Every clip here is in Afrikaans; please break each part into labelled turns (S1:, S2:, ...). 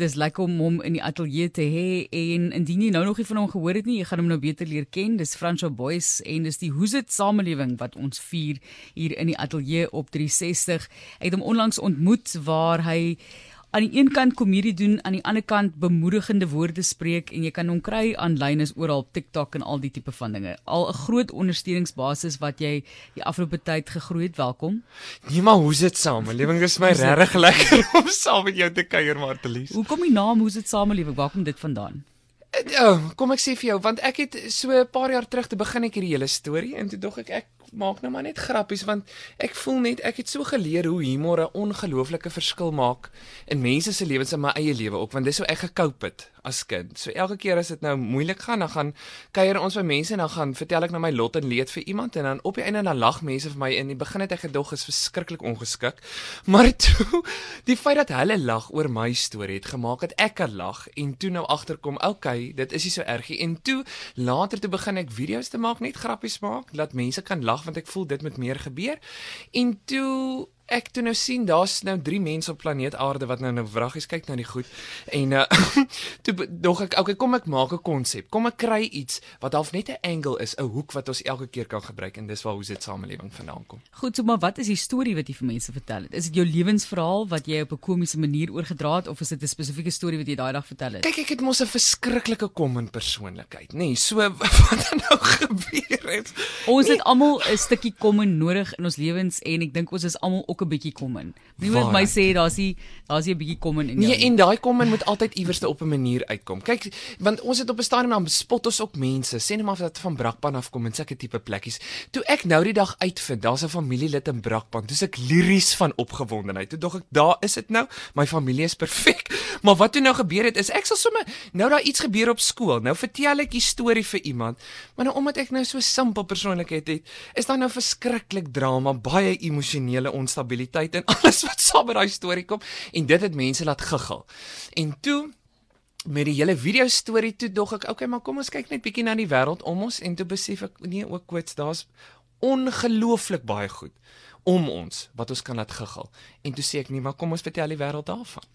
S1: dis lekker om hom in die ateljee te hê en indien jy nou nog nie van hom gehoor het nie, jy gaan hom nou beter leer ken. Dis Francois Boys en dis die Hoe's dit samelewing wat ons vier hier in die ateljee op 360. Ek het hom onlangs ontmoet waar hy aan die een kant komedie doen, aan die ander kant bemoedigende woorde spreek en jy kan hom kry aanlyn is oral op TikTok en al die tipe van dinge. Al 'n groot ondersteuningsbasis wat jy die afgelope tyd gegroei het. Welkom.
S2: Nee maar hoe's dit samelewing? Dis my regtig lekker om saam met jou te kuier, Martelies.
S1: Hoekom die naam hoe's dit samelewing? Waar kom dit vandaan?
S2: Oh, kom ek sê vir jou want ek het so 'n paar jaar terug te begin ek hierdie hele storie en toe dog ek ek maak nou maar net grappies want ek voel net ek het so geleer hoe humor 'n ongelooflike verskil maak in mense se lewens en my eie lewe ook want dis hoe ek gekoop het as kind. So elke keer as dit nou moeilik gaan, dan gaan kuier ons by mense en dan gaan vertel ek nou my lot en leed vir iemand en dan op die einde dan lag mense vir my en in die begin het ek gedog is verskriklik ongeskik. Maar toe die feit dat hulle lag oor my storie het gemaak dat ek kan lag en toe nou agterkom, okay, dit is nie so erg nie. En toe later toe begin ek video's te maak, net grappies maak, laat mense kan lag want ek voel dit moet meer gebeur. En toe ek toe nou sien daar's nou 3 mense op planeet Aarde wat nou nou wraggies kyk na die goed en uh, toe dog ek okay kom ek maak 'n konsep. Kom ek kry iets wat half net 'n angle is 'n hoek wat ons elke keer kan gebruik en dis waar hoe dit samelewing vandaan kom.
S1: Goed so maar wat is die storie wat jy vir mense vertel het? Is dit jou lewensverhaal wat jy op 'n komiese manier oorgedra het of is dit 'n spesifieke storie wat jy daai dag vertel het?
S2: Kyk ek het mos 'n verskriklike kom in persoonlikheid nê. Nee, so wat nou gebeur het
S1: Ons het almal 'n stukkie kom nodig in ons lewens en ek dink ons is almal ook 'n bietjie kommen. Nie met my sê daar's nie daar's nie 'n bietjie kommen in
S2: jou. Nee, en daai kommen moet altyd iewers op 'n manier uitkom. Kyk, want ons het op 'n stadium dan bespot ons ook mense. Sê net maar dat van Brakpan af kom en sulke tipe plekkies. Toe ek nou die dag uitvind, daar's 'n familielid in Brakpan. Dis ek liries van opgewondenheid. Toe dog ek, daar is dit nou. My familie is perfek. Maar wat toe nou gebeur het is ek sal sommer nou daar iets gebeur op skool. Nou vertel ek die storie vir iemand. Maar nou omdat ek nou so simpel persoonlikheid het, is daar nou verskriklik drama, baie emosionele onstabiliteit stabiliteit en alles wat saam met daai storie kom en dit het mense laat giggel. En toe met die hele video storie toe dog ek, okay, maar kom ons kyk net bietjie na die wêreld om ons en toe besef ek nee, ook kwits, daar's ongelooflik baie goed om ons wat ons kan laat giggel. En toe sê ek nee, maar kom ons vertel die wêreld daarvan.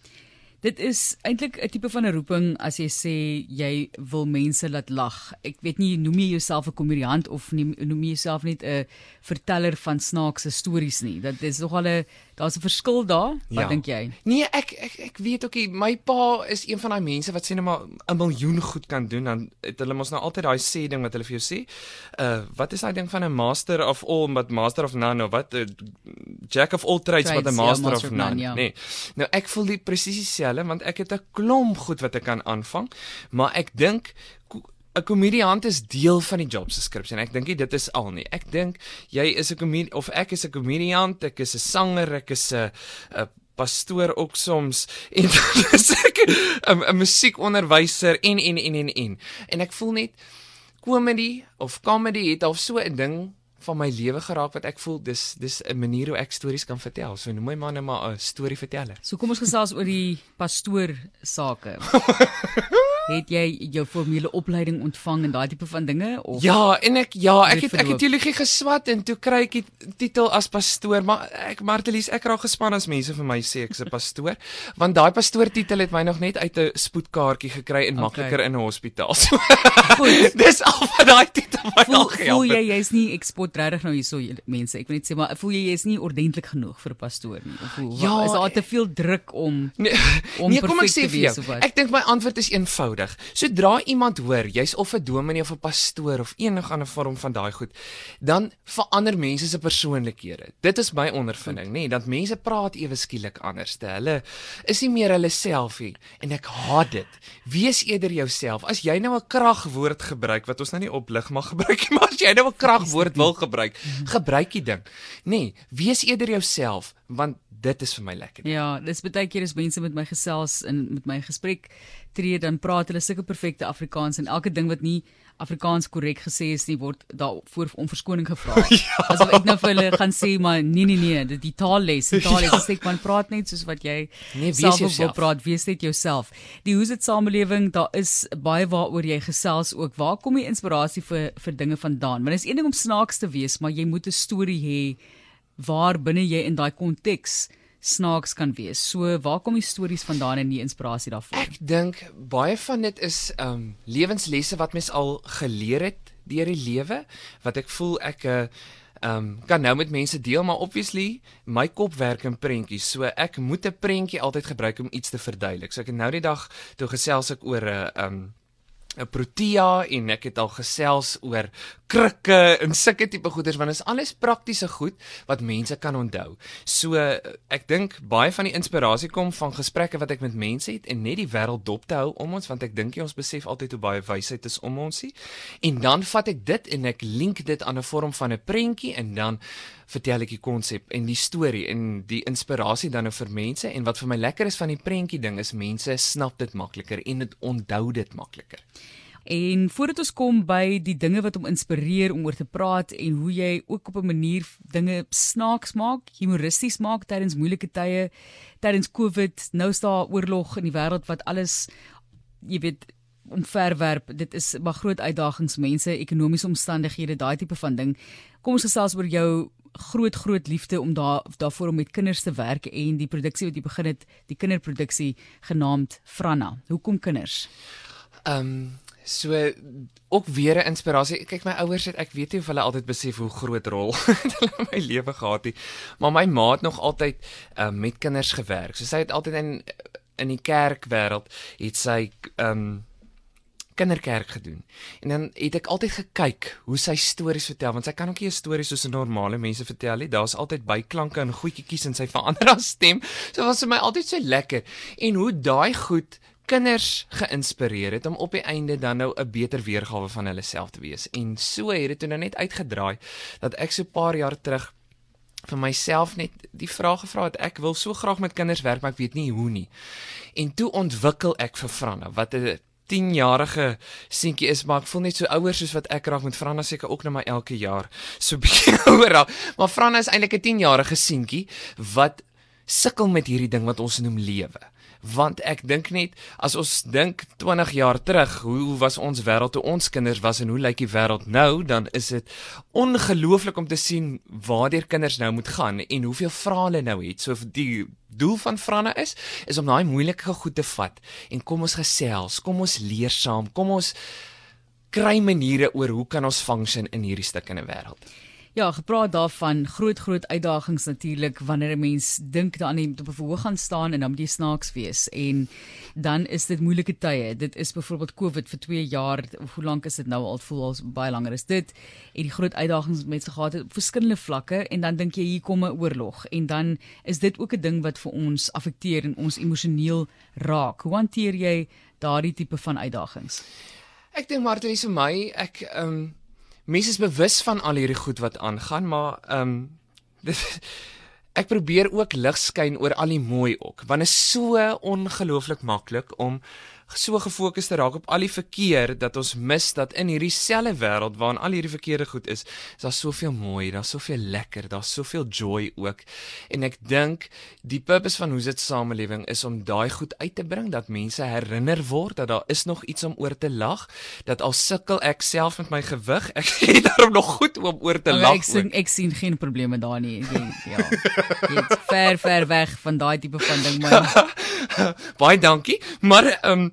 S1: Dit is eintlik 'n tipe van 'n roeping as jy sê jy wil mense laat lag. Ek weet nie noem jy jouself 'n komediant of nie, noem jy jouself net 'n verteller van snaakse stories nie. Dat is nogal 'n daar's 'n verskil daar. Wat ja. dink jy?
S2: Nee, ek ek ek weet ook nie. My pa is een van daai mense wat sê net maar 'n miljoen goed kan doen dan het hulle mos nou altyd daai sê ding wat hulle vir jou sê. Uh wat is daai ding van 'n master of all but master of none of wat uh, jack of all trades wat 'n master, ja, master of none. none ja. Nee. Nou ek voel die presies dieselfde want ek het 'n klomp goed wat ek kan aanvang, maar ek dink 'n komediant is deel van die job description. Ek dink dit is al nie. Ek dink jy is 'n komedie of ek is 'n komediant, ek is 'n sanger, ek is 'n 'n pastoor ook soms en dis ek 'n 'n musiekonderwyser en en en en en. En ek voel net comedy of comedy het al so 'n ding van my lewe geraak wat ek voel dis dis 'n manier hoe ek stories kan vertel. So noem my man net maar 'n storie verteller.
S1: So kom ons gesels oor die pastoor sake. het jy jou formele opleiding ontvang en daai tipe van dinge
S2: of Ja, en ek ja, ek het ek het teologie geswat en toe kry ek die titel as pastoor, maar ek Martelies, ek raak gespan as mense vir my sê ek's 'n pastoor, want daai pastoor titel het my nog net uit 'n spoedkaartjie gekry en okay. makliker in 'n hospitaal. So, Goed. Dis al wat daai titel my voel, al gehelp.
S1: Voel jy jy's nie ek spot regtig nou hierso mense, ek wil net sê maar voel jy jy's nie ordentlik genoeg vir 'n pastoor nie of hoe ja, is daar te veel druk om
S2: nee, om nee, kom ek sê vir jou. Ek dink my antwoord is eenvoudig eenvoudig. Sodra iemand hoor jy's of 'n dominee of 'n pastoor of enige ander vorm van daai goed, dan verander mense se persoonlikhede. Dit is my ondervinding, nê, nee, dat mense praat ewe skielik anders. Hulle is nie meer hulle self nie en ek haat dit. Wees eerder jouself. As jy nou 'n kragwoord gebruik wat ons nou nie oplig mag gebruik nie, maar as jy nou 'n kragwoord wil gebruik, gebruik die ding. Nê, nee, wees eerder jouself want dit is vir my lekker.
S1: Ja, dis baie keer as mense met my gesels en met my gesprek tree dan praat hulle sulke perfekte Afrikaans en elke ding wat nie Afrikaans korrek gesê is nie word daarvoor om verskoning gevra. ja. Asof ek nou vir hulle gaan sê maar nee nee nee, dit die taalles, die taalles ja. sê man praat net soos wat jy nee, self wil praat, wees net jouself. Die hoe's dit samelewing, daar is baie waaroor jy gesels ook. Waar kom die inspirasie vir vir dinge vandaan? Want dit is een ding om snaaks te wees, maar jy moet 'n storie hê waar binne jy in daai konteks snaaks kan wees. So waar kom die stories vandaan en die inspirasie daarvoor?
S2: Ek dink baie van dit is um lewenslesse wat mens al geleer het deur die lewe wat ek voel ek 'n uh, eh, Ehm um, kan nou met mense deel maar obviously my kop werk in prentjies. So ek moet 'n prentjie altyd gebruik om iets te verduidelik. So ek het nou die dag toe gesels ek oor 'n ehm um, protea en ek het al gesels oor krikke en sulke tipe goeders want dit is alles praktiese goed wat mense kan onthou. So ek dink baie van die inspirasie kom van gesprekke wat ek met mense het en net die wêreld dop te hou om ons want ek dink jy ons besef altyd hoe baie wysheid is om ons hier. En dan vat ek dit en ek link dit aan 'n vorm van 'n prentjie en dan vertel ek die konsep en die storie en die inspirasie dan nou vir mense en wat vir my lekker is van die prentjie ding is mense snap dit makliker en dit onthou dit makliker.
S1: En voordat ons kom by die dinge wat hom inspireer om oor te praat en hoe jy ook op 'n manier dinge snaaks maak, humoristies maak tydens moeilike tye, tydens Covid, nou is daar oorlog in die wêreld wat alles jy weet omverwerp. Dit is maar groot uitdagings, mense, ekonomiese omstandighede, daai tipe van ding. Kom ons gesels oor jou groot groot liefde om daar daarvoor om met kinders te werk en die produksie wat jy begin het, die kinderproduksie genaamd Franna. Hoekom kinders?
S2: Ehm um So ook weer 'n inspirasie. Kyk my ouers het ek weet nie of hulle altyd besef hoe groot rol hulle in my lewe gehad het. Maar my ma het nog altyd uh, met kinders gewerk. So sy het altyd in in die kerkwêreld het sy um kinderkerk gedoen. En dan het ek altyd gekyk hoe sy stories vertel want sy kan ook nie 'n storie soos 'n normale mense vertel nie. Daar's altyd byklanke en goetjies in sy verander haar stem. So was vir my altyd so lekker. En hoe daai goed kinders geïnspireer het om op die einde dan nou 'n beter weergawe van hulle self te wees. En so het dit nou net uitgedraai dat ek so 'n paar jaar terug vir myself net die vraag gevra het ek wil so graag met kinders werk maar ek weet nie hoe nie. En toe ontwikkel ek vir Franna wat 'n 10-jarige seentjie is maar ek voel net so ouer soos wat ek raak met Franna seker ook nou maar elke jaar so bietjie ouer. Maar Franna is eintlik 'n 10-jarige seentjie wat sukkel met hierdie ding wat ons noem lewe want ek dink net as ons dink 20 jaar terug hoe was ons wêreld toe ons kinders was en hoe lyk die wêreld nou dan is dit ongelooflik om te sien waartoe kinders nou moet gaan en hoeveel vrae hulle nou het. So die doel van Franne is is om daai moeilike goed te vat en kom ons gesels kom ons leer saam kom ons kry maniere oor hoe kan ons function in hierdie stuk in 'n wêreld
S1: Ja, gepraat daarvan groot groot uitdagings natuurlik wanneer 'n mens dink daaraan om op 'n verhoog gaan staan en dan moet jy snaaks wees en dan is dit moeilike tye. Dit is byvoorbeeld COVID vir 2 jaar. Hoe lank is dit nou al? Voel al baie langer is dit. En die groot uitdagings met mense gehad het op verskillende vlakke en dan dink jy hier kom 'n oorlog en dan is dit ook 'n ding wat vir ons affekteer en ons emosioneel raak. Hoe hanteer jy daardie tipe van uitdagings?
S2: Ek dink Martie, vir my, ek ehm um mense is bewus van al hierdie goed wat aangaan, maar ehm um, ek probeer ook lig skyn oor al die mooi ook, want dit is so ongelooflik maklik om so gefokus te raak op al die verkeer dat ons mis dat in hierdie selfe wêreld waarin al hierdie verkeerde goed is, is daar soveel mooi, daar's soveel lekker, daar's soveel joy ook. En ek dink die purpose van hoe dit samelewing is om daai goed uit te bring dat mense herinner word dat daar is nog iets om oor te lag, dat al sukkel ek self met my gewig, ek het daarom nog goed om oor te lag.
S1: Ek sien ek sien geen probleme daar nie. Jy, ja. Jy's ver ver weg van daai tipe van ding man.
S2: Baie dankie. Maar ehm um,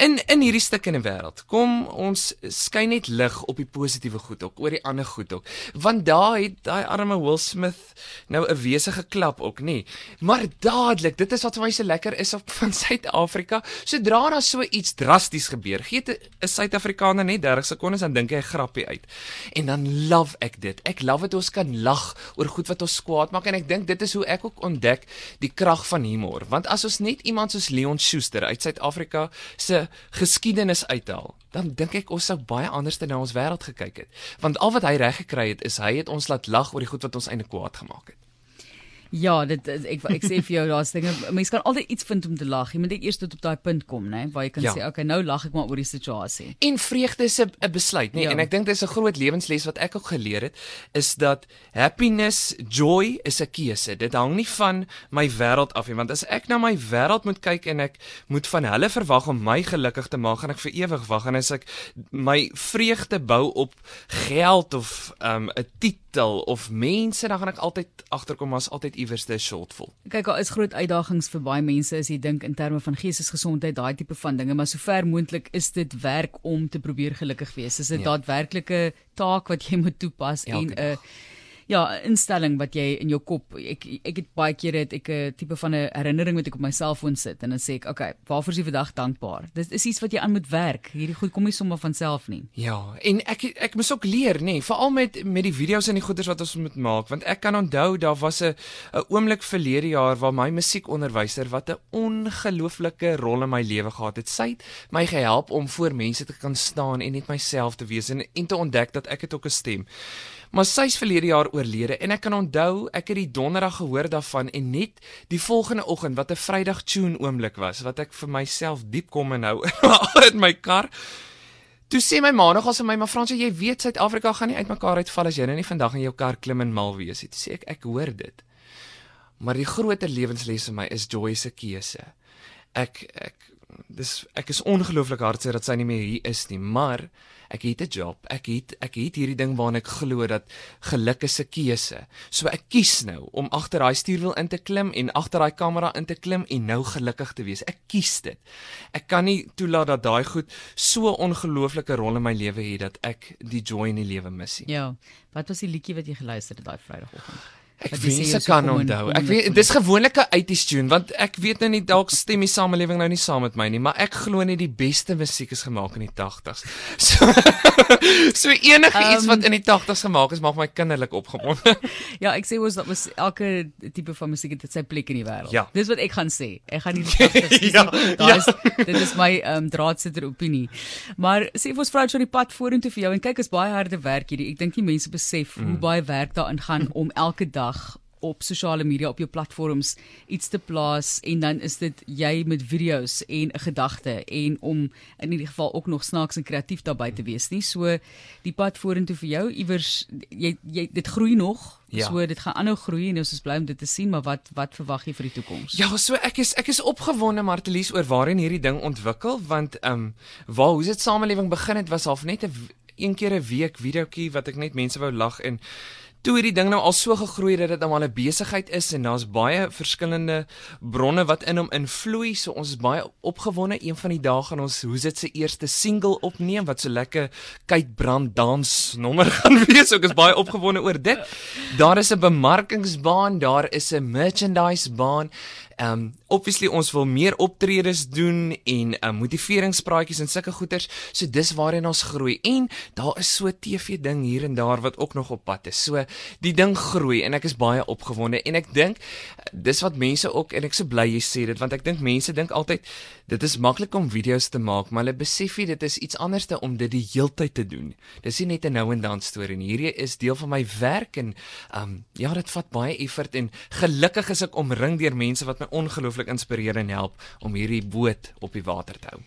S2: in in hierdie stuk in die wêreld. Kom ons skyn net lig op die positiewe goed ook, oor die ander goed ook. Want daar het daai arme Will Smith nou 'n wese geklap ook, nê. Maar dadelik, dit is wat vir my so lekker is op van Suid-Afrika. Sodra daar so iets drasties gebeur, gee 'n Suid-Afrikaner net 30 sekondes dan dink hy 'n grappie uit. En dan love ek dit. Ek love dit ons kan lag oor goed wat ons kwaad maak en ek dink dit is hoe ek ook ontdek die krag van humor. Want as ons net iemand soos Leon Schuster uit Suid-Afrika se geskiedenis uithaal, dan dink ek ons sou baie anders na ons wêreld gekyk het. Want al wat hy reg gekry het, is hy het ons laat lag oor die goed wat ons eintlik kwaad gemaak het.
S1: Ja, dit ek ek sê vir jou daar's dinge mense kan altyd iets vind om te lag. Jy moet net eers tot op daai punt kom, né, waar jy kan ja. sê, okay, nou lag ek maar oor die situasie.
S2: En vreugde is 'n besluit, né? Ja. En ek dink dis 'n groot lewensles wat ek ook geleer het, is dat happiness, joy is 'n keuse. Dit hang nie van my wêreld af nie, want as ek na my wêreld moet kyk en ek moet van hulle verwag om my gelukkig te maak, gaan ek vir ewig wag en as ek my vreugde bou op geld of 'n um, titel of mense, dan gaan ek altyd agterkom as altyd iewers 'n shortfall.
S1: Kyk, daar is groot uitdagings vir baie mense as jy dink in terme van geestesgesondheid, daai tipe van dinge, maar sover moontlik is dit werk om te probeer gelukkig wees. Dis 'n ja. daadwerklike taak wat jy moet toepas Elke en 'n uh, ja, instelling wat jy in jou kop ek ek het baie kere het ek 'n tipe van 'n herinnering wat ek op my selfoon sit en dan sê ek, okay, waarvoor is jy vandag dankbaar? Dit is iets wat jy aan moet werk. Hierdie goed kom nie sommer van self nie.
S2: Ja, en ek ek moet ook leer, nê, nee, veral met met die video's en die goeders wat ons moet maak, want ek kan onthou daar was 'n 'n oomblik verlede jaar waar my musiekonderwyser wat 'n ongelooflike rol in my lewe gehad het. Sy het my gehelp om voor mense te kan staan en net myself te wees en en te ontdek dat ek het ook 'n stem. Maar sy's verlede jaar oorlede en ek kan onthou ek het die donderdag gehoor daarvan en net die volgende oggend wat 'n Vrydag tune oomblik was wat ek vir myself diep kom en nou in my kar. Toe sê my ma nog as my maar Fransie jy weet Suid-Afrika gaan nie uitmekaar uitval as jy nou nie vandag in jou kar klim en mal wees nie. Toe sê ek ek hoor dit. Maar die groter lewensles vir my is Joy se keuse. Ek ek dis ek is ongelooflik hartseer dat sy nie meer hier is nie, maar ek het 'n job. Ek het ek het hierdie ding waarna ek glo dat geluk is 'n keuse. So ek kies nou om agter daai stuurwiel in te klim en agter daai kamera in te klim en nou gelukkig te wees. Ek kies dit. Ek kan nie toelaat dat daai goed so ongelooflike rol in my lewe het dat ek die joy in die lewe mis nie.
S1: Ja. Wat was die liedjie wat jy geluister het daai Vrydagoggend?
S2: Ek weet ek kan onthou. Ek weet dis gewoonlik 'n 80s tune want ek weet nou nie dalk stem die samelewing nou nie saam met my nie, maar ek glo net die beste musiek is gemaak in die 80s. So so enige um, iets wat ehm, in die 80s gemaak is maak my kinderlik opgewonde.
S1: ja, ek sê was dat was elke tipe van musiek het sy plek in die wêreld.
S2: Ja.
S1: Dis wat ek gaan sê. Ek gaan nie die 80s ja, ja. is dit is my ehm um, draadsitter opinie. Maar sê vir ons vrou so die pad vorentoe vir jou en kyk is baie harde werk hierdie. Ek dink nie mense besef mm. hoe baie werk daarin gaan om elke dag dag op sosiale media op jou platforms iets te plaas en dan is dit jy met video's en 'n gedagte en om in hierdie geval ook nog snaaks en kreatief daarbey te wees nie. So die pad vorentoe vir jou iewers jy jy dit groei nog. Ja. So dit gaan aanhou groei en ons is bly om dit te sien, maar wat wat verwag jy vir die toekoms?
S2: Ja, so ek is ek is opgewonde Martelies oor waarheen hierdie ding ontwikkel want ehm um, waar hoe dit samelewing begin het was half net 'n een keer 'n week videoetjie wat ek net mense wou lag en toe hierdie ding nou al so gegroei dat dit nou al 'n besigheid is en daar's baie verskillende bronne wat in hom invloei. So ons is baie opgewonde. Een van die dae gaan ons hoe's dit se eerste single opneem wat so lekker kyk brand dans nommer gaan wees. Ek is baie opgewonde oor dit. Daar is 'n bemarkingsbaan, daar is 'n merchandise baan um obviously ons wil meer optredes doen en um motiveringspraatjies en sulke goeters. So dis waarheen ons groei. En daar is so TV ding hier en daar wat ook nog op pad is. So die ding groei en ek is baie opgewonde en ek dink dis wat mense ook en ek so bly jy sê dit want ek dink mense dink altyd dit is maklik om video's te maak, maar hulle besef nie dit is iets anderste om dit die heeltyd te doen. Dis nie net 'n nou en dan storie nie. Hierdie is deel van my werk en um ja, dit vat baie effort en gelukkig is ek omring deur mense wat my ongelooflik inspireer en help om hierdie boot op die water te hou.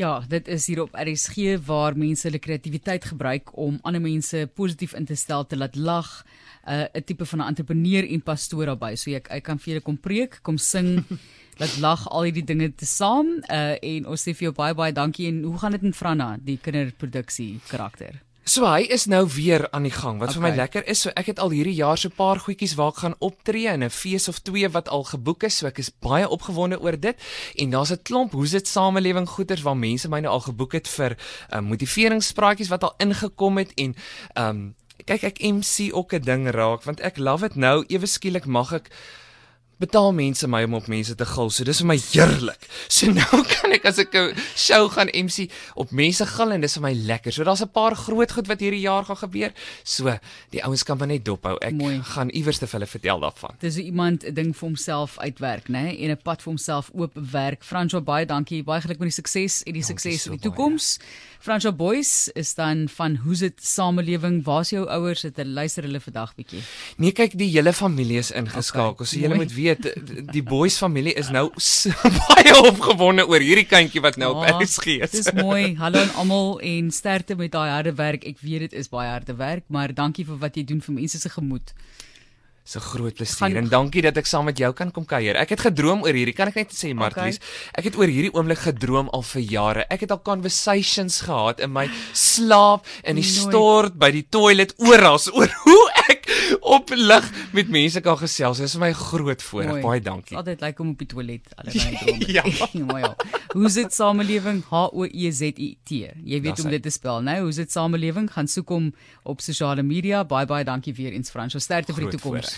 S1: Ja, dit is hier op RSG waar mense hulle kreatiwiteit gebruik om ander mense positief in te stel, te laat lag, 'n uh, 'n tipe van 'n entrepreneur en pastoor daarbey. So ek ek kan vir julle kom preek, kom sing, laat lag al hierdie dinge te saam. Uh en ons sê vir jou baie baie dankie en hoe gaan dit in Franna, die kinderproduksie karakter?
S2: So hy is nou weer aan die gang. Wat okay. vir my lekker is, so ek het al hierdie jaar so 'n paar goedjies waar ek gaan optree in 'n fees of twee wat al geboek is, so ek is baie opgewonde oor dit. En daar's 'n klomp hoe's dit samelewing goeders waar mense my nou al geboek het vir um, motiveringspraatjies wat al ingekom het en ehm um, kyk ek MC ook 'n ding raak want ek love dit nou ewe skielik mag ek betaal mense my om op mense te gil. So dis vir my heerlik. So nou kan ek as ek 'n show gaan MC op mense gil en dis vir my lekker. So daar's 'n paar groot goed wat hierdie jaar gaan gebeur. So die ouens kan maar net dophou. Ek Mooi. gaan iewers te hulle vertel daarvan.
S1: Dis iemand 'n ding vir homself uitwerk, né? Nee? En 'n pad vir homself oop werk. Fransjo baie dankie. Baie geluk met die sukses en die sukses so in die toekoms. Fransjo Boys is dan van Hoe's dit samelewing? Waar's jou ouers? Het hulle luister hulle vandag bietjie?
S2: Nee, kyk, die hele familie is ingeskakel. Okay. So jy moet weet weet die boys familie is nou baie opgewonde oor hierdie kindjie wat nou oh, op RSG
S1: is. Dis mooi. Hallo aan almal en sterkte met daai harde werk. Ek weet dit is baie harde werk, maar dankie vir wat jy doen vir mense se gemoed.
S2: So groot plesier en dankie dat ek saam met jou kan kom kuier. Ek het gedroom oor hierdie, kan ek net sê Marties. Okay. Ek het oor hierdie oomblik gedroom al vir jare. Ek het al conversations gehad in my slaap in die Nooit. stort by die toilet oral oor hoe op lig met mense kan gesels. Dit is vir my groot voorreg. Baie dankie.
S1: Altyd lyk like om op die toilet allerlei droom.
S2: ja.
S1: maar ja. Hoe sit samelewing H O E Z I T. Jy weet hoe dit te spel, né? Hoe sit samelewing? Gaan soek hom op sosiale media. Baie baie dankie weer eens Frans. Sterkte vir die toekoms.